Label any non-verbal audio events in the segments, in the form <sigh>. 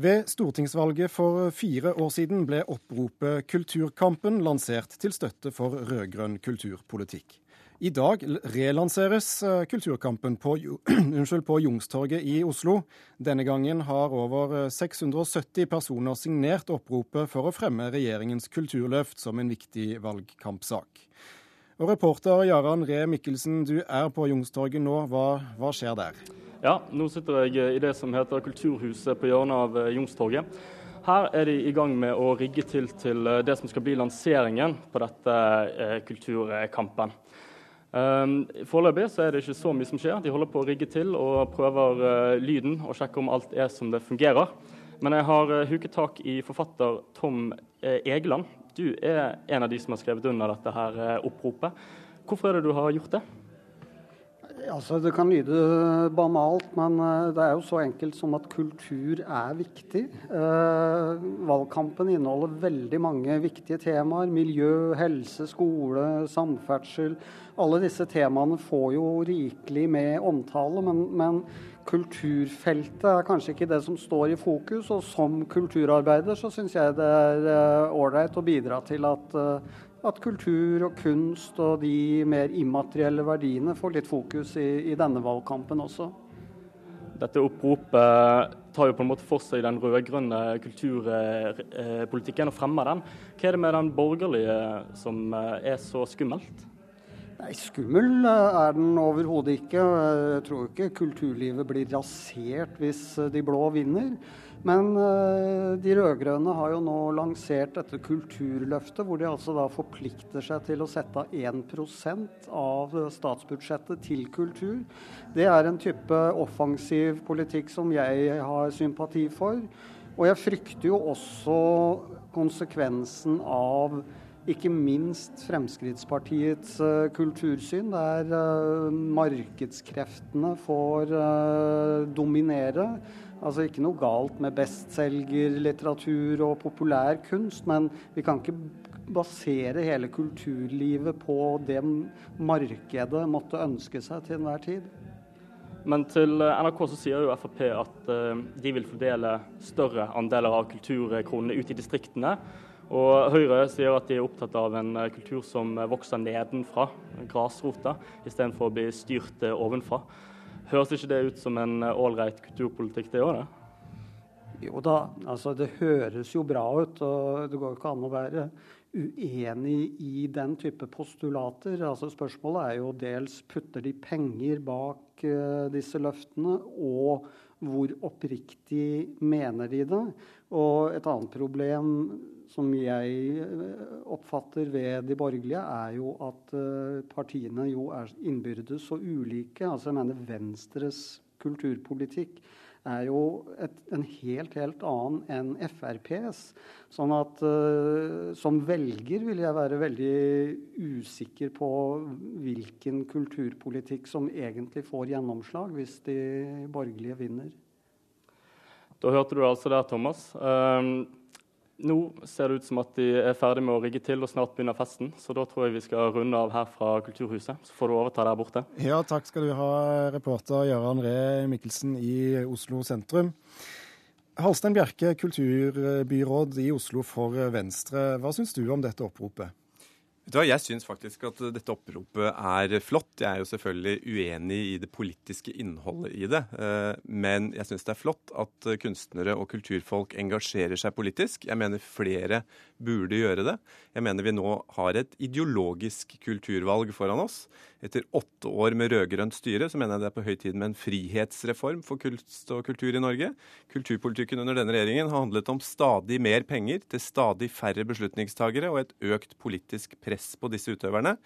Ved stortingsvalget for fire år siden ble oppropet Kulturkampen lansert til støtte for rød-grønn kulturpolitikk. I dag relanseres eh, Kulturkampen på, <clears throat> unnskyld, på Jungstorget i Oslo. Denne gangen har over 670 personer signert oppropet for å fremme regjeringens kulturløft som en viktig valgkampsak. Og Reporter Jaran Ree Mikkelsen, du er på Jungstorget nå. Hva, hva skjer der? Ja, nå sitter jeg i det som heter Kulturhuset på hjørnet av eh, Youngstorget. Her er de i gang med å rigge til til eh, det som skal bli lanseringen på dette eh, kulturkampen. Um, Foreløpig så er det ikke så mye som skjer. De holder på å rigge til og prøver lyden og sjekker om alt er som det fungerer. Men jeg har huket tak i forfatter Tom Egeland. Du er en av de som har skrevet under dette her oppropet. Hvorfor er det du har gjort det? Altså, det kan lyde banalt, men eh, det er jo så enkelt som at kultur er viktig. Eh, valgkampen inneholder veldig mange viktige temaer. Miljø, helse, skole, samferdsel. Alle disse temaene får jo rikelig med omtale, men, men kulturfeltet er kanskje ikke det som står i fokus. Og som kulturarbeider så syns jeg det er eh, ålreit å bidra til at uh, at kultur og kunst og de mer immaterielle verdiene får litt fokus i, i denne valgkampen også. Dette oppropet tar jo på en måte for seg den rød-grønne kulturpolitikken og fremmer den. Hva er det med den borgerlige som er så skummelt? Nei, Skummel er den overhodet ikke. Jeg tror ikke kulturlivet blir rasert hvis de blå vinner. Men de rød-grønne har jo nå lansert dette Kulturløftet, hvor de altså da forplikter seg til å sette av 1 av statsbudsjettet til kultur. Det er en type offensiv politikk som jeg har sympati for. Og jeg frykter jo også konsekvensen av ikke minst Fremskrittspartiets uh, kultursyn, der uh, markedskreftene får dominere. Altså Ikke noe galt med bestselgerlitteratur og populær kunst, men vi kan ikke basere hele kulturlivet på det markedet måtte ønske seg til enhver tid. Men til NRK så sier jo Frp at de vil fordele større andeler av kulturkronene ut i distriktene. Og Høyre sier at de er opptatt av en eh, kultur som vokser nedenfra, grasrota, istedenfor å bli styrt eh, ovenfra. Høres ikke det ut som en ålreit kulturpolitikk, det òg? Jo da, altså det høres jo bra ut. og Det går jo ikke an å være uenig i den type postulater. Altså Spørsmålet er jo dels putter de penger bak uh, disse løftene, og hvor oppriktig mener de det? Og et annet problem som jeg eh, oppfatter ved de borgerlige, er jo at uh, partiene jo er innbyrdes så ulike. Altså jeg mener Venstres kulturpolitikk er jo et, en helt, helt annen enn FrPs. Sånn at uh, som velger vil jeg være veldig usikker på hvilken kulturpolitikk som egentlig får gjennomslag hvis de borgerlige vinner. Da hørte du altså der, Thomas. Um, nå ser det ut som at de er ferdig med å rigge til og snart begynner festen. Så da tror jeg vi skal runde av her fra Kulturhuset. Så får du overta der borte. Ja, takk skal du ha, reporter Gøran Ree Mikkelsen i Oslo sentrum. Halstein Bjerke, kulturbyråd i Oslo for Venstre. Hva syns du om dette oppropet? Jeg syns faktisk at dette oppropet er flott. Jeg er jo selvfølgelig uenig i det politiske innholdet i det. Eh, men jeg syns det er flott at kunstnere og kulturfolk engasjerer seg politisk. Jeg mener flere burde gjøre det. Jeg mener vi nå har et ideologisk kulturvalg foran oss. Etter åtte år med rød-grønt styre så mener jeg det er på høy tid med en frihetsreform for kunst og kultur i Norge. Kulturpolitikken under denne regjeringen har handlet om stadig mer penger til stadig færre beslutningstagere og et økt politisk press på disse utøverne.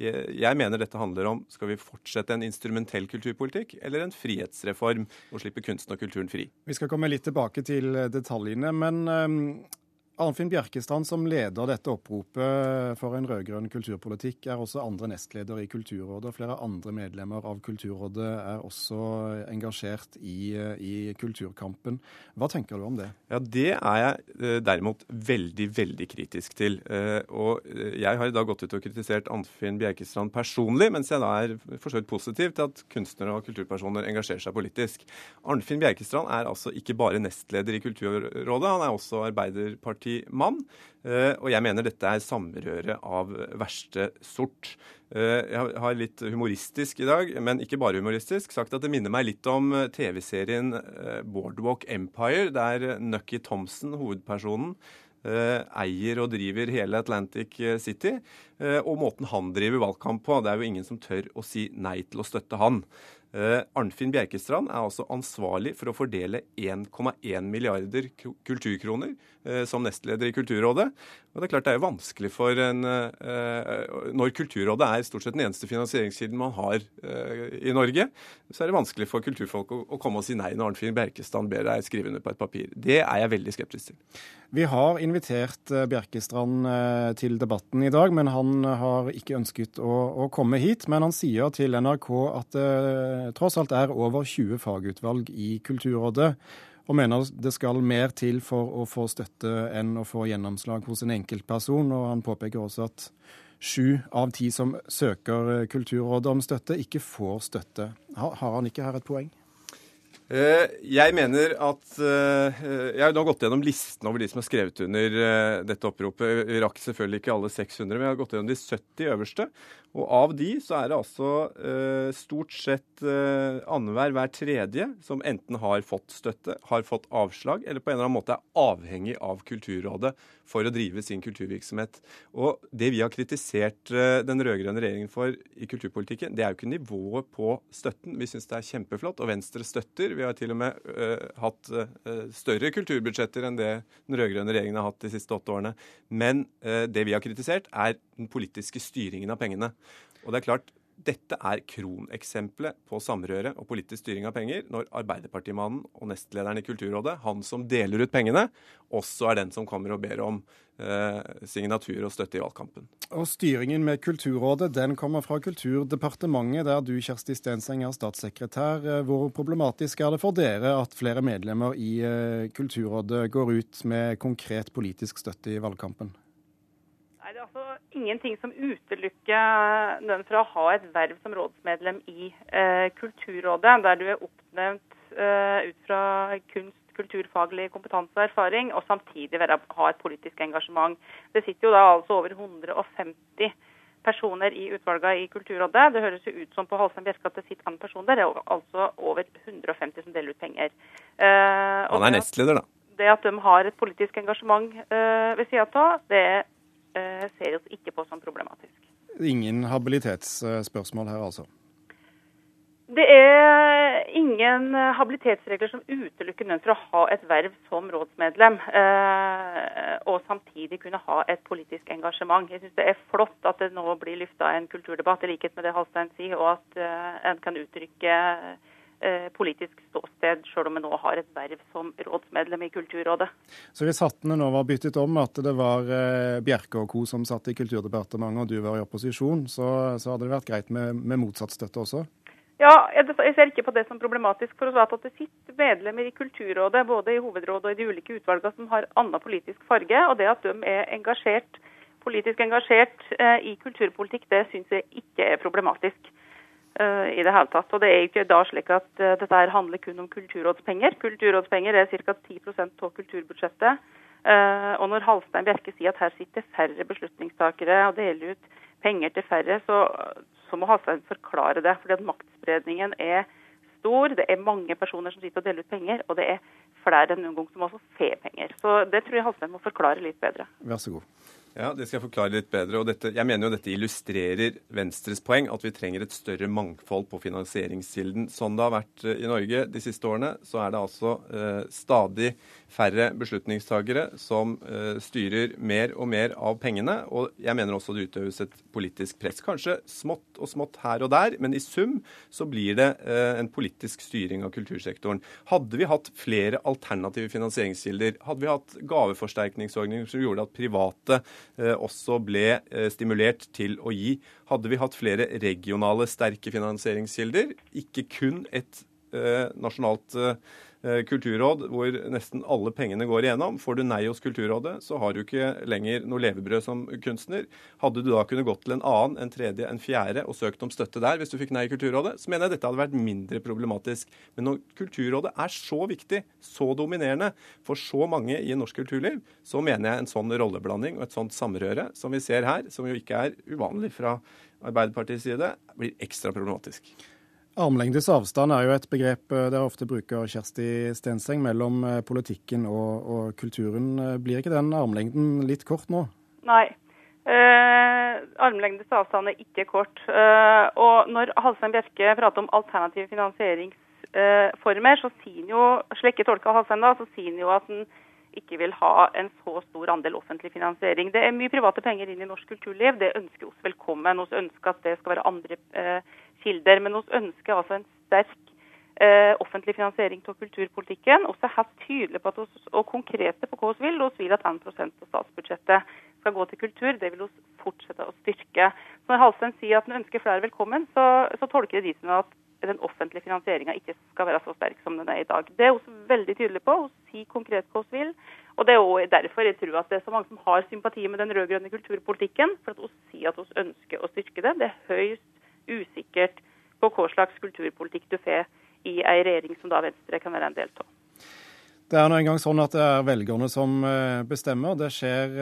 Jeg mener dette handler om skal vi fortsette en instrumentell kulturpolitikk eller en frihetsreform og slippe kunsten og kulturen fri. Vi skal komme litt tilbake til detaljene, men Arnfinn Bjerkestrand, som leder dette oppropet for en rød-grønn kulturpolitikk, er også andre nestleder i Kulturrådet. og Flere andre medlemmer av Kulturrådet er også engasjert i, i kulturkampen. Hva tenker du om det? Ja, Det er jeg eh, derimot veldig, veldig kritisk til. Eh, og eh, jeg har i dag gått ut og kritisert Arnfinn Bjerkestrand personlig, mens jeg da er for positiv til at kunstnere og kulturpersoner engasjerer seg politisk. Arnfinn Bjerkestrand er altså ikke bare nestleder i Kulturrådet, han er også Arbeiderpartimann. Eh, og jeg mener dette er samrøre av verste sort. Eh, jeg har litt humoristisk i dag, men ikke bare humoristisk, sagt at det minner meg litt om eh, TV-serien Boardwalk Empire, der Nucky Thompson, hovedpersonen, eier og driver hele Atlantic City. Og måten han driver valgkamp på. Det er jo ingen som tør å si nei til å støtte han. Uh, Arnfinn Bjerkestrand er altså ansvarlig for å fordele 1,1 milliarder kulturkroner uh, som nestleder i Kulturrådet. Og Det er klart det er jo vanskelig for en Når Kulturrådet er stort sett den eneste finansieringskilden man har i Norge, så er det vanskelig for kulturfolk å komme og si nei når Arnfinn Bjerkestrand ber deg skrive under på et papir. Det er jeg veldig skeptisk til. Vi har invitert Bjerkestrand til debatten i dag, men han har ikke ønsket å, å komme hit. Men han sier til NRK at det tross alt er over 20 fagutvalg i Kulturrådet, og mener det skal mer til for å få støtte enn å få gjennomslag hos en enkeltperson. Og han påpeker også at sju av ti som søker Kulturrådet om støtte, ikke får støtte. Har han ikke her et poeng? Eh, jeg mener at eh, Jeg har nå gått gjennom listen over de som har skrevet under eh, dette oppropet. Vi rakk selvfølgelig ikke alle 600, men jeg har gått gjennom de 70 øverste. Og av de så er det altså stort sett annenhver hver tredje som enten har fått støtte, har fått avslag, eller på en eller annen måte er avhengig av Kulturrådet for å drive sin kulturvirksomhet. Og det vi har kritisert den rød-grønne regjeringen for i kulturpolitikken, det er jo ikke nivået på støtten. Vi syns det er kjempeflott, og Venstre støtter. Vi har til og med uh, hatt uh, større kulturbudsjetter enn det den rød-grønne regjeringen har hatt de siste åtte årene. Men uh, det vi har kritisert, er den politiske styringen av pengene. Og det er klart, dette er kroneksempelet på samrøre og politisk styring av penger, når Arbeiderpartimannen og nestlederen i Kulturrådet, han som deler ut pengene, også er den som kommer og ber om eh, signatur og støtte i valgkampen. Og Styringen med Kulturrådet den kommer fra Kulturdepartementet, der du Kjersti Stenseng er statssekretær. Eh, hvor problematisk er det for dere at flere medlemmer i eh, Kulturrådet går ut med konkret politisk støtte i valgkampen? Nei, Det er altså ingenting som utelukker den fra å ha et verv som rådsmedlem i eh, Kulturrådet, der du er oppnevnt eh, ut fra kunst, kulturfaglig kompetanse og erfaring, og samtidig være, ha et politisk engasjement. Det sitter jo da altså over 150 personer i utvalgene i Kulturrådet. Det høres jo ut som på Halstein Bjerke at det sitter en person der. Det er altså over 150 som deler ut penger. Eh, Han er nestleder, da. Det at de har et politisk engasjement eh, ved sida av, det Eh, ser oss ikke på som problematisk. Ingen habilitetsspørsmål her, altså? Det er ingen habilitetsregler som utelukker noen fra å ha et verv som rådsmedlem, eh, og samtidig kunne ha et politisk engasjement. Jeg syns det er flott at det nå blir lufta en kulturdebatt, i likhet med det Halstein sier, og at eh, en kan uttrykke Eh, politisk ståsted, selv om vi nå har et verv som rådsmedlem i Kulturrådet. Så hvis hattene nå var byttet om, at det var eh, Bjerke og co. som satt i Kulturdepartementet og du var i opposisjon, så, så hadde det vært greit med, med motsatt støtte også? Ja, jeg ser ikke på det som problematisk. for å svare at Det sitter medlemmer i Kulturrådet, både i hovedrådet og i de ulike utvalgene, som har annen politisk farge. og Det at de er engasjert, politisk engasjert eh, i kulturpolitikk, det syns jeg ikke er problematisk. Eh, i det hele tatt. Og Det er ikke da slik at uh, dette handler kun om kulturrådspenger. Kulturrådspenger er ca. 10 av kulturbudsjettet. Uh, og når Halstein Bjerke sier at her sitter færre beslutningstakere og deler ut penger til færre, så, så må Halstein forklare det. fordi at maktspredningen er stor. Det er mange personer som sitter og deler ut penger, og det er flere enn noen gang som også får penger. Så det tror jeg Halstein må forklare litt bedre. Vær så god. Ja, Det skal jeg forklare litt bedre. og dette, Jeg mener jo dette illustrerer Venstres poeng, at vi trenger et større mangfold på finansieringskilden. Sånn det har vært eh, i Norge de siste årene, så er det altså eh, stadig færre beslutningstagere som eh, styrer mer og mer av pengene. Og jeg mener også det utøves et politisk press. Kanskje smått og smått her og der, men i sum så blir det eh, en politisk styring av kultursektoren. Hadde vi hatt flere alternative finansieringskilder, hadde vi hatt gaveforsterkningsordninger som gjorde at private også ble eh, stimulert til å gi. Hadde vi hatt flere regionale sterke finansieringskilder, ikke kun et eh, nasjonalt kulturråd hvor nesten alle pengene går igjennom. Får du nei hos Kulturrådet, så har du ikke lenger noe levebrød som kunstner. Hadde du da kunnet gått til en annen, en tredje, en fjerde og søkt om støtte der hvis du fikk nei i Kulturrådet, så mener jeg dette hadde vært mindre problematisk. Men når Kulturrådet er så viktig, så dominerende for så mange i norsk kulturliv, så mener jeg en sånn rolleblanding og et sånt samrøre som vi ser her, som jo ikke er uvanlig fra Arbeiderpartiets side, blir ekstra problematisk. Armlengdes avstand er jo et begrep eh, dere ofte bruker, Kjersti Stenseng, mellom eh, politikken og, og, kulturen. Eh, blir ikke den armlengden litt kort nå? Nei. Eh, armlengdes avstand er ikke kort. Eh, og når Halstein Bjerke prater om alternative finansieringsformer, så sier han jo, slekke tolka Halstein da, så sier han jo at han ikke vil ha en så stor andel offentlig finansiering. Det er mye private penger inn i norsk kulturliv. Det ønsker oss velkommen. Vi ønsker at det skal være andre eh, kilder. Men vi ønsker altså en sterk eh, offentlig finansiering av kulturpolitikken. Vi er helt tydelige på oss, og konkrete på hva vi vil. Vi vil at 1 av statsbudsjettet skal gå til kultur. Det vil vi fortsette å styrke. Så når Halstein sier at han ønsker flere velkommen, så, så tolker det de som at den offentlige finansieringa ikke skal være så sterk som den er i dag. Det er vi veldig tydelige på. Vi sier konkret hva vi vil. Og Det er også derfor jeg tror at det er så mange som har sympati med den rød-grønne kulturpolitikken. For at vi sier at vi ønsker å styrke det. Det er høyst usikkert på hva slags kulturpolitikk du får i ei regjering som da Venstre kan være en del av. Det er nå engang sånn at det er velgerne som eh, bestemmer. Det skjer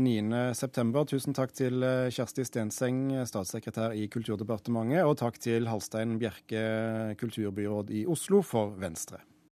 9.9. Eh, Tusen takk til eh, Kjersti Stenseng, statssekretær i Kulturdepartementet, og takk til Halstein Bjerke, kulturbyråd i Oslo for Venstre.